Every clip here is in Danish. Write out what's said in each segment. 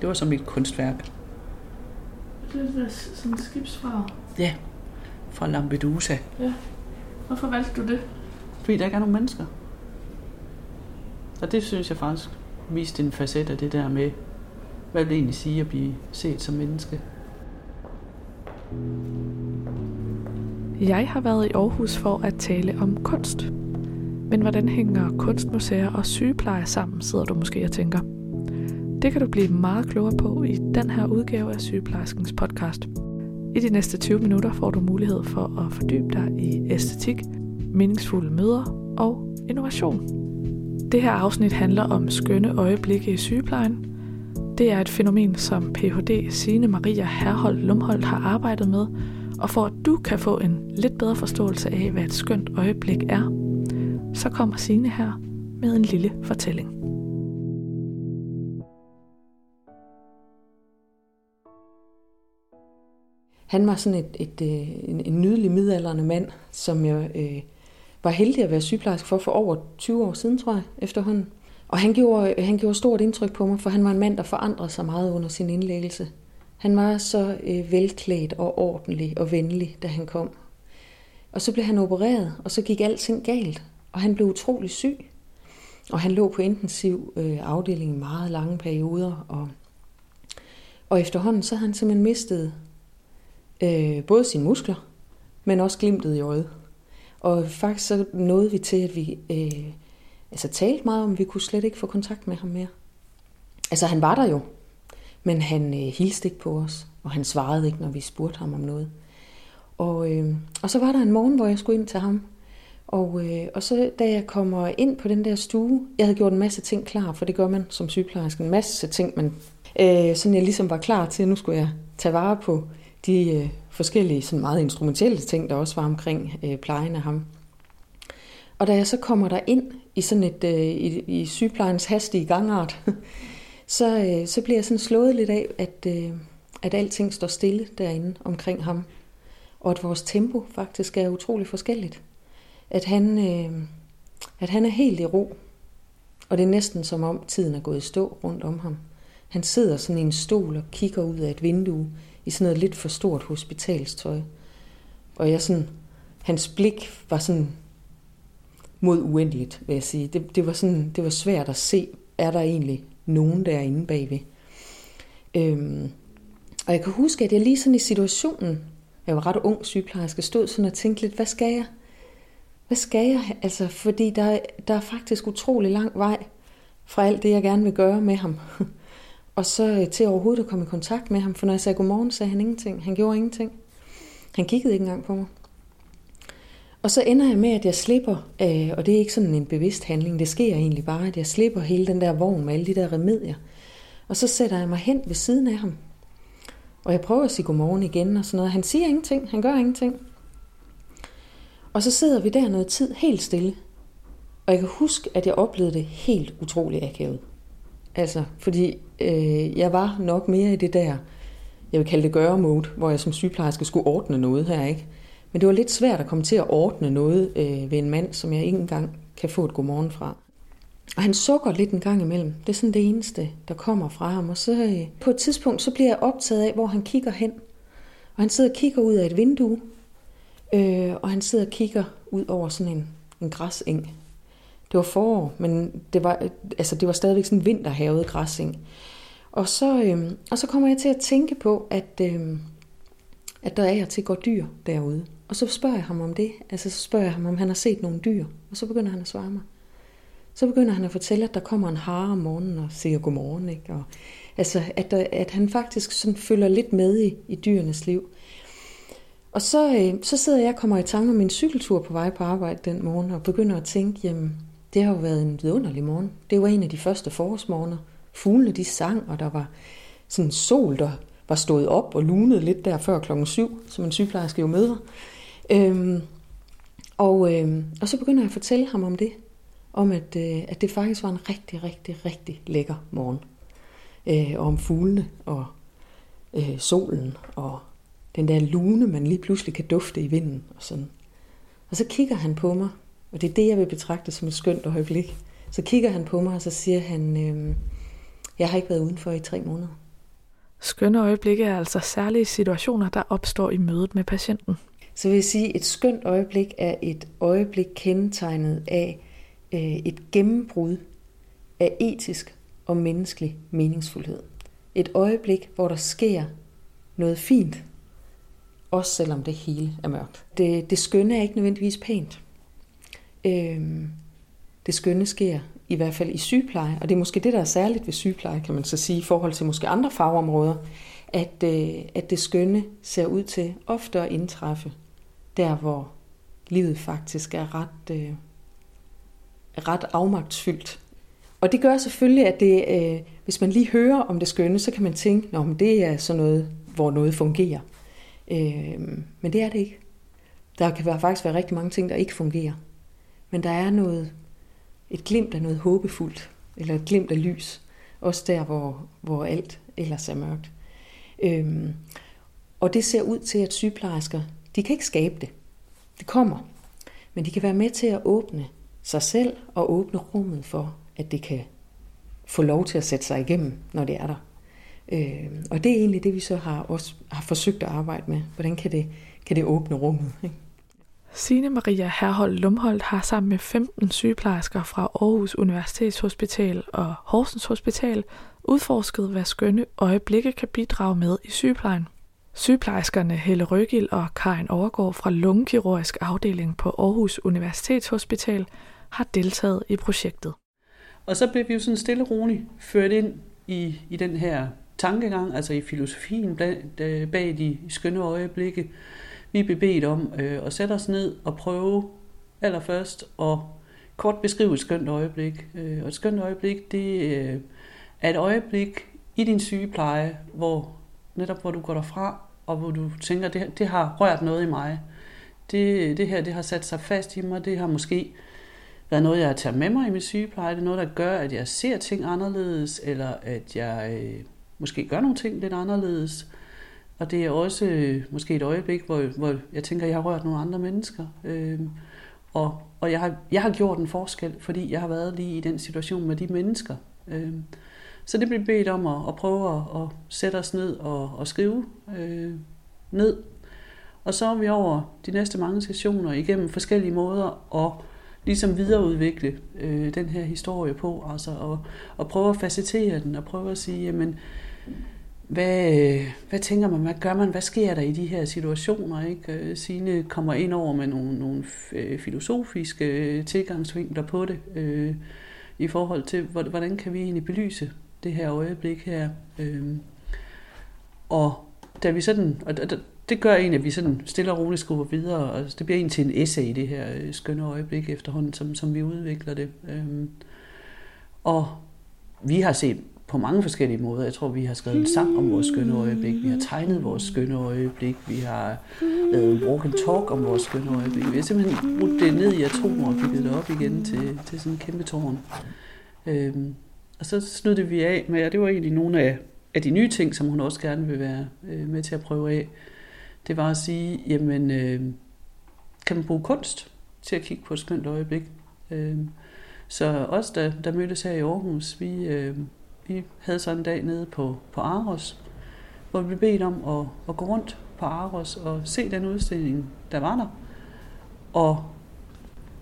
Det var som et kunstværk. Det er da sådan en skibsfarve. Ja, fra Lampedusa. Ja. Hvorfor valgte du det? Fordi der ikke er nogen mennesker. Og det synes jeg faktisk viste en facet af det der med, hvad det egentlig sige at blive set som menneske. Jeg har været i Aarhus for at tale om kunst. Men hvordan hænger kunstmuseer og sygepleje sammen, sidder du måske og tænker. Det kan du blive meget klogere på i den her udgave af Sygeplejerskens podcast. I de næste 20 minutter får du mulighed for at fordybe dig i æstetik, meningsfulde møder og innovation. Det her afsnit handler om skønne øjeblikke i sygeplejen. Det er et fænomen, som Ph.D. Signe Maria Herhold Lumholdt har arbejdet med, og for at du kan få en lidt bedre forståelse af, hvad et skønt øjeblik er, så kommer Signe her med en lille fortælling. Han var sådan et, et, et, en, en nydelig midalderne mand, som jeg øh, var heldig at være sygeplejerske for for over 20 år siden, tror jeg, efterhånden. Og han gjorde, øh, han gjorde stort indtryk på mig, for han var en mand, der forandrede sig meget under sin indlæggelse. Han var så øh, velklædt og ordentlig og venlig, da han kom. Og så blev han opereret, og så gik alting galt, og han blev utrolig syg. Og han lå på intensiv øh, afdeling i meget lange perioder, og, og efterhånden så havde han simpelthen mistet øh, både sine muskler, men også glimtet i øjet. Og faktisk så nåede vi til, at vi øh, altså talte meget om, at vi kunne slet ikke få kontakt med ham mere. Altså han var der jo, men han øh, hilste ikke på os, og han svarede ikke, når vi spurgte ham om noget. Og, øh, og så var der en morgen, hvor jeg skulle ind til ham. Og, øh, og så da jeg kommer ind på den der stue, jeg havde gjort en masse ting klar, for det gør man som sygeplejerske, en masse ting, men øh, sådan jeg ligesom var klar til, at nu skulle jeg tage vare på de øh, forskellige sådan meget instrumentelle ting, der også var omkring øh, plejen af ham. Og da jeg så kommer der ind i sådan et øh, i, i sygeplejens hastige gangart, så, øh, så bliver jeg sådan slået lidt af, at, øh, at alting står stille derinde omkring ham. Og at vores tempo faktisk er utrolig forskelligt. At han, øh, at han er helt i ro. Og det er næsten som om tiden er gået i stå rundt om ham. Han sidder sådan i en stol og kigger ud af et vindue i sådan noget lidt for stort hospitalstøj. Og jeg sådan, hans blik var sådan mod uendeligt, vil jeg sige. Det, det, var sådan, det var svært at se, er der egentlig nogen derinde bagved. Øhm, og jeg kan huske, at jeg lige sådan i situationen, jeg var ret ung sygeplejerske, stod sådan og tænkte lidt, hvad skal jeg? Hvad skal jeg? Altså, fordi der, der er faktisk utrolig lang vej fra alt det, jeg gerne vil gøre med ham. Og så øh, til overhovedet at komme i kontakt med ham, for når jeg sagde godmorgen, sagde han ingenting. Han gjorde ingenting. Han kiggede ikke engang på mig. Og så ender jeg med, at jeg slipper, øh, og det er ikke sådan en bevidst handling, det sker egentlig bare, at jeg slipper hele den der vogn med alle de der remedier. Og så sætter jeg mig hen ved siden af ham. Og jeg prøver at sige godmorgen igen og sådan noget. Han siger ingenting, han gør ingenting. Og så sidder vi der noget tid helt stille. Og jeg kan huske, at jeg oplevede det helt utroligt akavet. Altså, fordi øh, jeg var nok mere i det der, jeg vil kalde det gøre-mode, hvor jeg som sygeplejerske skulle ordne noget her, ikke? Men det var lidt svært at komme til at ordne noget øh, ved en mand, som jeg ikke engang kan få et godmorgen fra. Og han sukker lidt en gang imellem. Det er sådan det eneste, der kommer fra ham. Og så øh, på et tidspunkt, så bliver jeg optaget af, hvor han kigger hen. Og han sidder og kigger ud af et vindue. Øh, og han sidder og kigger ud over sådan en, en græseng. Det var forår, men det var, altså det var stadigvæk sådan vinterhavet græssing. Og så, øh, og så kommer jeg til at tænke på, at, øh, at der er til går dyr derude. Og så spørger jeg ham om det. Altså så spørger jeg ham, om han har set nogle dyr. Og så begynder han at svare mig. Så begynder han at fortælle, at der kommer en hare om morgenen og siger godmorgen. Ikke? Og, altså, at, der, at han faktisk sådan følger lidt med i, i dyrenes liv. Og så, øh, så sidder jeg og kommer i tanke om min cykeltur på vej på arbejde den morgen, og begynder at tænke, jamen, det har jo været en vidunderlig morgen. Det var en af de første forårsmorgener. Fuglene de sang, og der var sådan en sol, der var stået op og lunede lidt der før klokken syv, som en sygeplejerske jo møder. Øhm, og, øhm, og så begynder jeg at fortælle ham om det. Om at, øh, at det faktisk var en rigtig, rigtig, rigtig lækker morgen. Øh, og om fuglene og øh, solen og den der lune, man lige pludselig kan dufte i vinden og sådan. Og så kigger han på mig, og det er det, jeg vil betragte som et skønt øjeblik. Så kigger han på mig, og så siger han, øh, jeg har ikke været udenfor i tre måneder. Skønne øjeblikke er altså særlige situationer, der opstår i mødet med patienten. Så vil jeg sige, at et skønt øjeblik er et øjeblik kendetegnet af øh, et gennembrud af etisk og menneskelig meningsfuldhed. Et øjeblik, hvor der sker noget fint, også selvom det hele er mørkt. Det, det skønne er ikke nødvendigvis pænt øh, det skønne sker i hvert fald i sygepleje, og det er måske det, der er særligt ved sygepleje, kan man så sige, i forhold til måske andre fagområder, at, øh, at det skønne ser ud til ofte at indtræffe der, hvor livet faktisk er ret, øh, ret afmagtsfyldt. Og det gør selvfølgelig, at det, øh, hvis man lige hører om det skønne, så kan man tænke, at det er sådan noget, hvor noget fungerer. Øh, men det er det ikke. Der kan faktisk være rigtig mange ting, der ikke fungerer. Men der er noget, et glimt af noget håbefuldt, eller et glimt af lys, også der, hvor, hvor alt ellers er mørkt. Øhm, og det ser ud til, at sygeplejersker, de kan ikke skabe det. Det kommer. Men de kan være med til at åbne sig selv og åbne rummet for, at det kan få lov til at sætte sig igennem, når det er der. Øh, og det er egentlig det, vi så har også har forsøgt at arbejde med. Hvordan kan det, kan det åbne rummet? Ikke? Sine Maria Herhold Lumholdt har sammen med 15 sygeplejersker fra Aarhus Universitetshospital og Horsens Hospital udforsket, hvad skønne øjeblikke kan bidrage med i sygeplejen. Sygeplejerskerne Helle Røgil og Karin Overgaard fra Lungekirurgisk afdeling på Aarhus Universitetshospital har deltaget i projektet. Og så blev vi jo sådan stille og roligt ført ind i, i den her tankegang, altså i filosofien bag, bag de skønne øjeblikke. Vi blev bedt om øh, at sætte os ned og prøve allerførst at kort beskrive et skønt øjeblik. Øh, og et skønt øjeblik, det øh, er et øjeblik i din sygepleje, hvor netop hvor du går derfra, og hvor du tænker, det, det har rørt noget i mig. Det, det her, det har sat sig fast i mig, det har måske været noget, jeg tager med mig i min sygepleje. Det er noget, der gør, at jeg ser ting anderledes, eller at jeg øh, måske gør nogle ting lidt anderledes. Og det er også øh, måske et øjeblik, hvor, hvor jeg tænker, at jeg har rørt nogle andre mennesker. Øh, og og jeg, har, jeg har gjort en forskel, fordi jeg har været lige i den situation med de mennesker. Øh, så det blev bedt om at, at prøve at, at sætte os ned og, og skrive øh, ned. Og så er vi over de næste mange sessioner igennem forskellige måder at ligesom videreudvikle øh, den her historie på, altså og, og prøve at facetere den, og prøve at sige, jamen, hvad, hvad tænker man, hvad gør man, hvad sker der i de her situationer? Ikke? Øh, Signe kommer ind over med nogle, nogle øh, filosofiske øh, tilgangsvinkler på det, øh, i forhold til, hvordan kan vi egentlig belyse det her øjeblik her. Øh, og da vi sådan, og det gør egentlig, at vi sådan stille og roligt skubber videre, og det bliver en til en essay i det her skønne øjeblik efterhånden, som, som vi udvikler det. Øh, og vi har set på mange forskellige måder. Jeg tror, vi har skrevet en sang om vores skønne øjeblik, vi har tegnet vores skønne øjeblik, vi har lavet en walk and talk om vores skønne øjeblik. Vi har simpelthen brudt det ned i atomer og bygget det op igen til, til sådan en kæmpe tårn. Øhm, og så snudde vi af med, og det var egentlig nogle af, af de nye ting, som hun også gerne vil være øh, med til at prøve af det var at sige, jamen, øh, kan man bruge kunst til at kigge på et skønt øjeblik? Øh, så os, der, der mødtes her i Aarhus, vi, øh, vi havde så en dag nede på, på Aros, hvor vi blev bedt om at, at gå rundt på Aros og se den udstilling, der var der. Og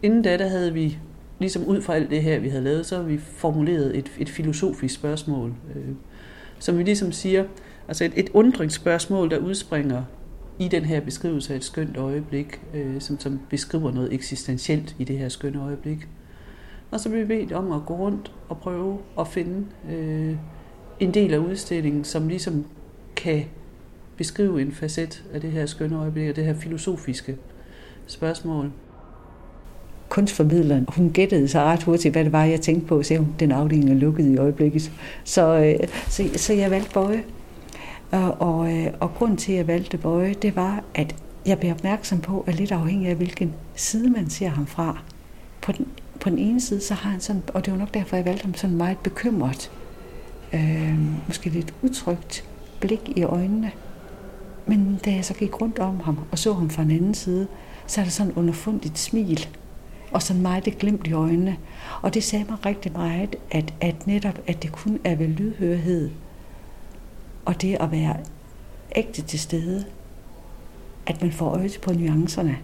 inden da, der havde vi, ligesom ud fra alt det her, vi havde lavet, så havde vi formuleret et, et filosofisk spørgsmål, øh, som vi ligesom siger, altså et, et undringsspørgsmål, der udspringer i den her beskrivelse af et skønt øjeblik, øh, som, som beskriver noget eksistentielt i det her skønne øjeblik. Og så blev vi bedt om at gå rundt og prøve at finde øh, en del af udstillingen, som ligesom kan beskrive en facet af det her skønne øjeblik, og det her filosofiske spørgsmål. Kunstformidleren, hun gættede sig ret hurtigt, hvad det var, jeg tænkte på, så hun, den afdeling er lukket i øjeblikket. Så, øh, så, så jeg valgte Bøje. Og, og, øh, og grund til, at jeg valgte Bøje, det var, at jeg blev opmærksom på, at lidt afhængig af, hvilken side man ser ham fra. På den, på den ene side, så har han sådan, og det var nok derfor, jeg valgte ham sådan meget bekymret, øh, måske lidt utrygt blik i øjnene. Men da jeg så gik rundt om ham og så ham fra den anden side, så er der sådan underfundigt smil, og sådan meget det glimt i øjnene. Og det sagde mig rigtig meget, at, at netop, at det kun er ved lydhørhed, og det at være ægte til stede, at man får øje på nuancerne.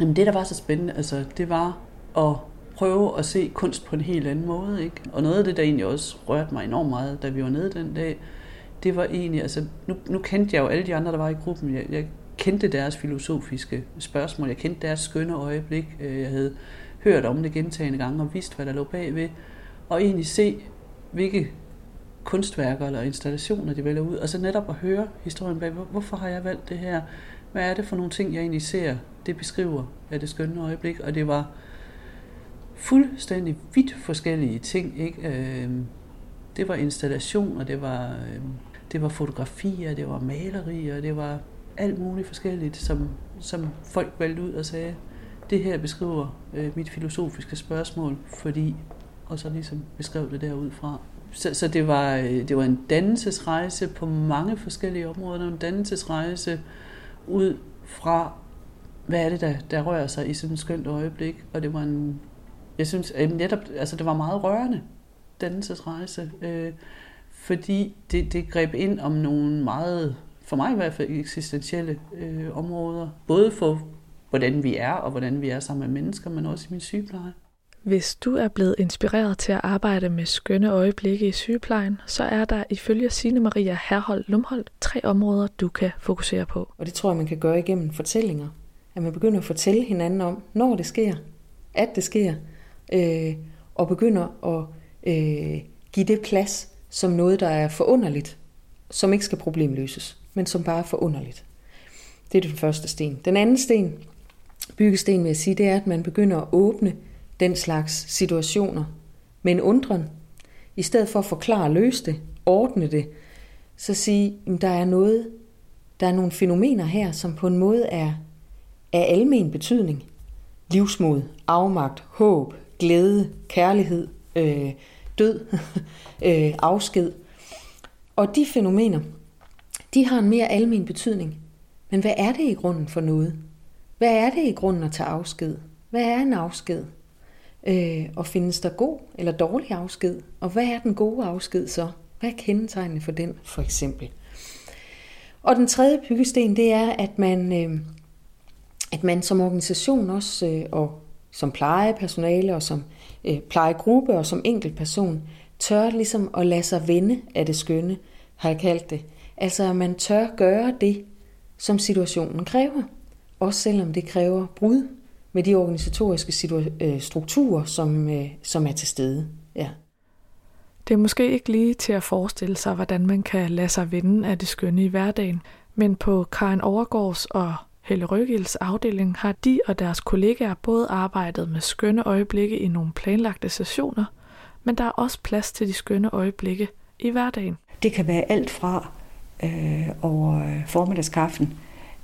Jamen det, der var så spændende, altså, det var at prøve at se kunst på en helt anden måde. Ikke? Og noget af det, der egentlig også rørte mig enormt meget, da vi var nede den dag, det var egentlig, altså nu, nu kendte jeg jo alle de andre, der var i gruppen. Jeg, jeg kendte deres filosofiske spørgsmål, jeg kendte deres skønne øjeblik, øh, jeg havde hørt om det gentagende gange og vidst, hvad der lå bagved. Og egentlig se, hvilke kunstværker eller installationer de vælger ud, og så netop at høre historien bag, hvorfor har jeg valgt det her? Hvad er det for nogle ting, jeg egentlig ser, det beskriver af det skønne øjeblik? Og det var fuldstændig vidt forskellige ting. Ikke? Øh, det var installationer, det var, øh, det var fotografier, det var malerier, det var alt muligt forskelligt, som, som folk valgte ud og sagde, det her beskriver øh, mit filosofiske spørgsmål, fordi, og så ligesom beskrev det derudfra. Så, så det, var, øh, det var en dannelsesrejse på mange forskellige områder, en dannelsesrejse ud fra, hvad er det, der, der rører sig i sådan et skønt øjeblik, og det var en, jeg synes øh, netop, altså det var meget rørende, dannelsesrejse, øh, fordi det, det greb ind om nogle meget, for mig i hvert fald, eksistentielle øh, områder, både for hvordan vi er, og hvordan vi er sammen med mennesker, men også i min sygepleje. Hvis du er blevet inspireret til at arbejde med skønne øjeblikke i sygeplejen, så er der ifølge Signe Maria Herhold Lumholdt tre områder, du kan fokusere på. Og det tror jeg, man kan gøre igennem fortællinger. At man begynder at fortælle hinanden om, når det sker, at det sker, øh, og begynder at øh, give det plads som noget, der er forunderligt, som ikke skal problemløses, men som bare er forunderligt. Det er den første sten. Den anden sten, byggesten vil jeg sige, det er, at man begynder at åbne den slags situationer med en undren. I stedet for at forklare og løse det, ordne det, så sige, at der er noget, der er nogle fænomener her, som på en måde er af almen betydning. Livsmod, afmagt, håb, glæde, kærlighed, øh, død, øh, afsked. Og de fænomener, de har en mere almen betydning. Men hvad er det i grunden for noget? Hvad er det i grunden at tage afsked? Hvad er en afsked? Øh, og findes der god eller dårlig afsked? Og hvad er den gode afsked så? Hvad er kendetegnene for den, for eksempel? Og den tredje byggesten, det er, at man, øh, at man som organisation også, øh, og som plejepersonale, og som øh, plejegruppe, og som enkeltperson, tør ligesom at lade sig vende af det skønne, har jeg kaldt det. Altså, at man tør gøre det, som situationen kræver. Også selvom det kræver brud med de organisatoriske situ- øh, strukturer, som, øh, som er til stede. Ja. Det er måske ikke lige til at forestille sig, hvordan man kan lade sig vende af det skønne i hverdagen, men på Karen Overgårds og Helle Røgils afdeling har de og deres kollegaer både arbejdet med skønne øjeblikke i nogle planlagte sessioner, men der er også plads til de skønne øjeblikke i hverdagen. Det kan være alt fra øh, over øh, formiddagskaffen,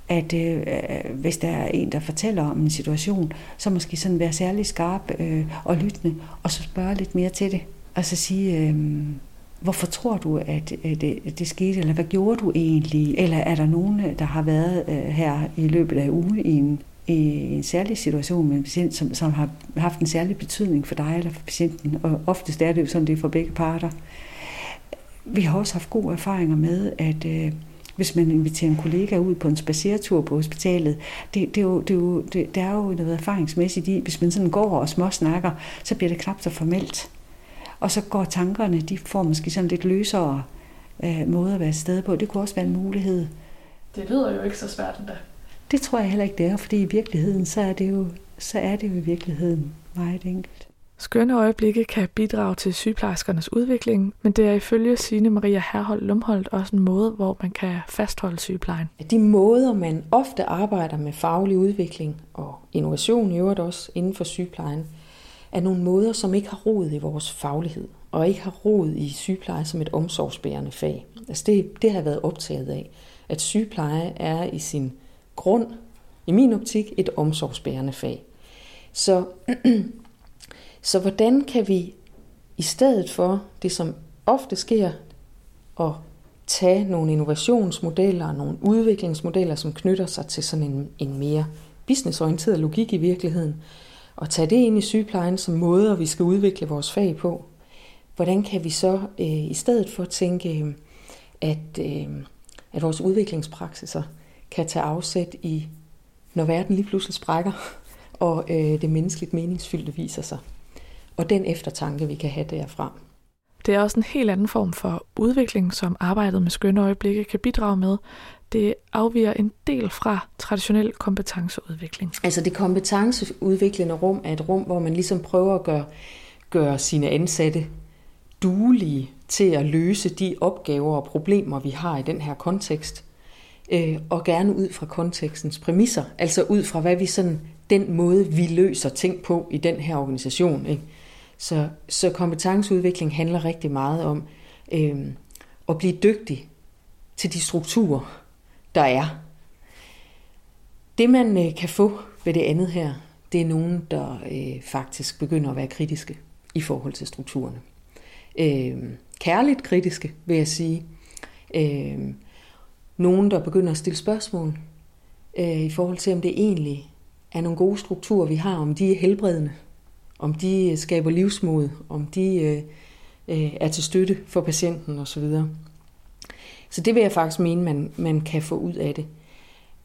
at øh, øh, hvis der er en, der fortæller om en situation, så måske sådan være særlig skarp øh, og lyttende, og så spørge lidt mere til det. Og så sige, øh, hvorfor tror du, at øh, det, det skete, eller hvad gjorde du egentlig? Eller er der nogen, øh, der har været øh, her i løbet af ugen i en, i en særlig situation med en patient, som, som har haft en særlig betydning for dig eller for patienten? Og oftest er det jo sådan, det er for begge parter. Vi har også haft gode erfaringer med, at øh, hvis man inviterer en kollega ud på en spaceretur på hospitalet. Det, det, er jo, det, er jo, det, det er jo noget erfaringsmæssigt i, hvis man sådan går og småsnakker, så bliver det knap så formelt. Og så går tankerne, de får måske sådan lidt løsere øh, måde at være sted på. Det kunne også være en mulighed. Det lyder jo ikke så svært endda. Det tror jeg heller ikke, det er, fordi i virkeligheden, så er det jo, så er det jo i virkeligheden meget enkelt. Skønne øjeblikke kan bidrage til sygeplejerskernes udvikling, men det er ifølge Signe Maria Herhold Lumholdt også en måde, hvor man kan fastholde sygeplejen. De måder, man ofte arbejder med faglig udvikling og innovation i øvrigt også inden for sygeplejen, er nogle måder, som ikke har rod i vores faglighed, og ikke har rod i sygepleje som et omsorgsbærende fag. Altså det, det har jeg været optaget af, at sygepleje er i sin grund, i min optik, et omsorgsbærende fag. Så Så hvordan kan vi i stedet for det, som ofte sker, at tage nogle innovationsmodeller, nogle udviklingsmodeller, som knytter sig til sådan en, en mere businessorienteret logik i virkeligheden, og tage det ind i sygeplejen som måder, vi skal udvikle vores fag på. Hvordan kan vi så øh, i stedet for tænke, at, øh, at vores udviklingspraksiser kan tage afsæt i, når verden lige pludselig sprækker, og øh, det menneskeligt meningsfyldte viser sig. Og den eftertanke, vi kan have derfra. Det er også en helt anden form for udvikling, som arbejdet med skønne øjeblikke kan bidrage med. Det afviger en del fra traditionel kompetenceudvikling. Altså det kompetenceudviklende rum er et rum, hvor man ligesom prøver at gøre, gøre sine ansatte duelige til at løse de opgaver og problemer, vi har i den her kontekst. Øh, og gerne ud fra kontekstens præmisser, altså ud fra hvad vi sådan, den måde, vi løser ting på i den her organisation. Ikke? Så, så kompetenceudvikling handler rigtig meget om øh, at blive dygtig til de strukturer, der er. Det man øh, kan få ved det andet her, det er nogen, der øh, faktisk begynder at være kritiske i forhold til strukturerne. Øh, kærligt kritiske, vil jeg sige. Øh, nogen, der begynder at stille spørgsmål øh, i forhold til, om det egentlig er nogle gode strukturer, vi har, om de er helbredende, om de øh, skaber livsmod, om de øh, øh, er til støtte for patienten osv. Så det vil jeg faktisk mene, man, man kan få ud af det.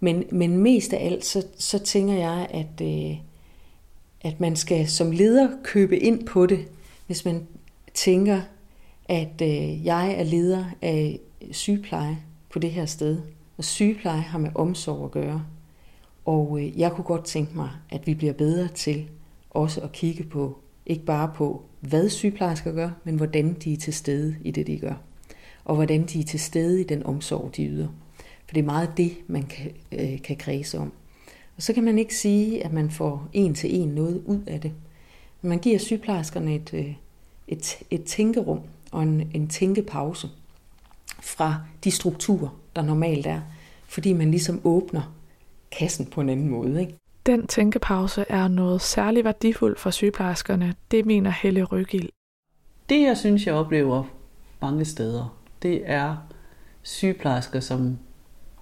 Men, men mest af alt, så, så tænker jeg, at, øh, at man skal som leder købe ind på det, hvis man tænker, at øh, jeg er leder af sygepleje på det her sted. Og sygepleje har med omsorg at gøre. Og øh, jeg kunne godt tænke mig, at vi bliver bedre til også at kigge på, ikke bare på, hvad sygeplejersker gør, men hvordan de er til stede i det, de gør. Og hvordan de er til stede i den omsorg, de yder. For det er meget det, man kan, øh, kan kredse om. Og så kan man ikke sige, at man får en til en noget ud af det. Men man giver sygeplejerskerne et, øh, et, et tænkerum og en, en tænkepause fra de strukturer, der normalt er. Fordi man ligesom åbner kassen på en anden måde. Ikke? Den tænkepause er noget særligt værdifuldt for sygeplejerskerne, det mener Helle Rygild. Det, jeg synes, jeg oplever mange steder, det er sygeplejersker, som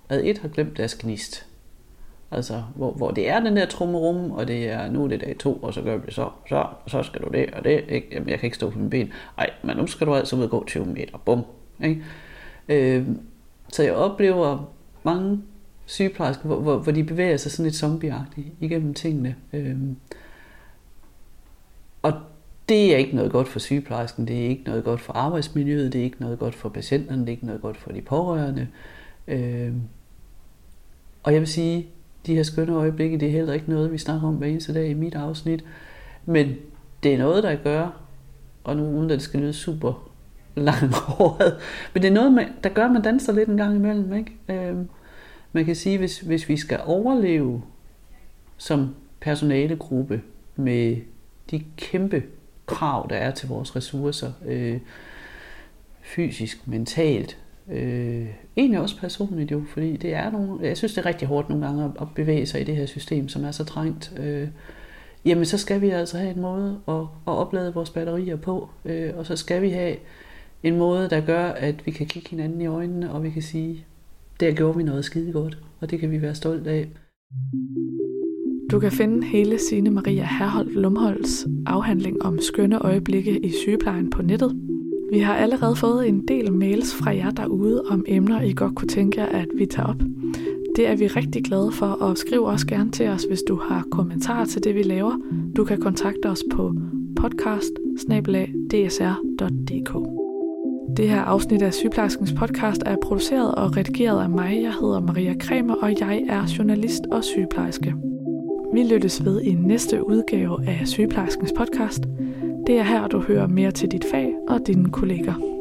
ad et har glemt deres gnist. Altså, hvor, hvor det er den der trummerum, og det er, nu er det dag to, og så gør vi det så, så, og så skal du det, og det, ikke? Jamen, jeg kan ikke stå på mine ben. Ej, men nu skal du altså ud og gå 20 meter, bum. Ikke? Øh, så jeg oplever mange sygeplejersker, hvor, hvor, hvor de bevæger sig sådan lidt zombieagtigt igennem tingene. Øh, og det er ikke noget godt for sygeplejersken, det er ikke noget godt for arbejdsmiljøet, det er ikke noget godt for patienterne, det er ikke noget godt for de pårørende. Øh, og jeg vil sige, de her skønne øjeblikke, det er heller ikke noget, vi snakker om hver eneste dag i mit afsnit, men det er noget, der gør, og nu uden at det skal lyde super langhåret, men det er noget, der gør, at man danser lidt en gang imellem. Ikke? Øh, man kan sige, hvis, hvis vi skal overleve som personalegruppe med de kæmpe krav, der er til vores ressourcer, øh, fysisk, mentalt, øh, egentlig også personligt jo, fordi det er nogle, jeg synes det er rigtig hårdt nogle gange at, bevæge sig i det her system, som er så trængt. Øh, jamen så skal vi altså have en måde at, at oplade vores batterier på, øh, og så skal vi have en måde, der gør, at vi kan kigge hinanden i øjnene, og vi kan sige, der gjorde vi noget skide godt, og det kan vi være stolt af. Du kan finde hele Signe Maria Herholdt Lumholds afhandling om skønne øjeblikke i sygeplejen på nettet. Vi har allerede fået en del mails fra jer derude om emner, I godt kunne tænke jer, at vi tager op. Det er vi rigtig glade for, og skriv også gerne til os, hvis du har kommentarer til det, vi laver. Du kan kontakte os på podcast det her afsnit af Sygeplejerskens podcast er produceret og redigeret af mig. Jeg hedder Maria Kremer, og jeg er journalist og sygeplejerske. Vi lyttes ved i næste udgave af Sygeplejerskens podcast. Det er her, du hører mere til dit fag og dine kolleger.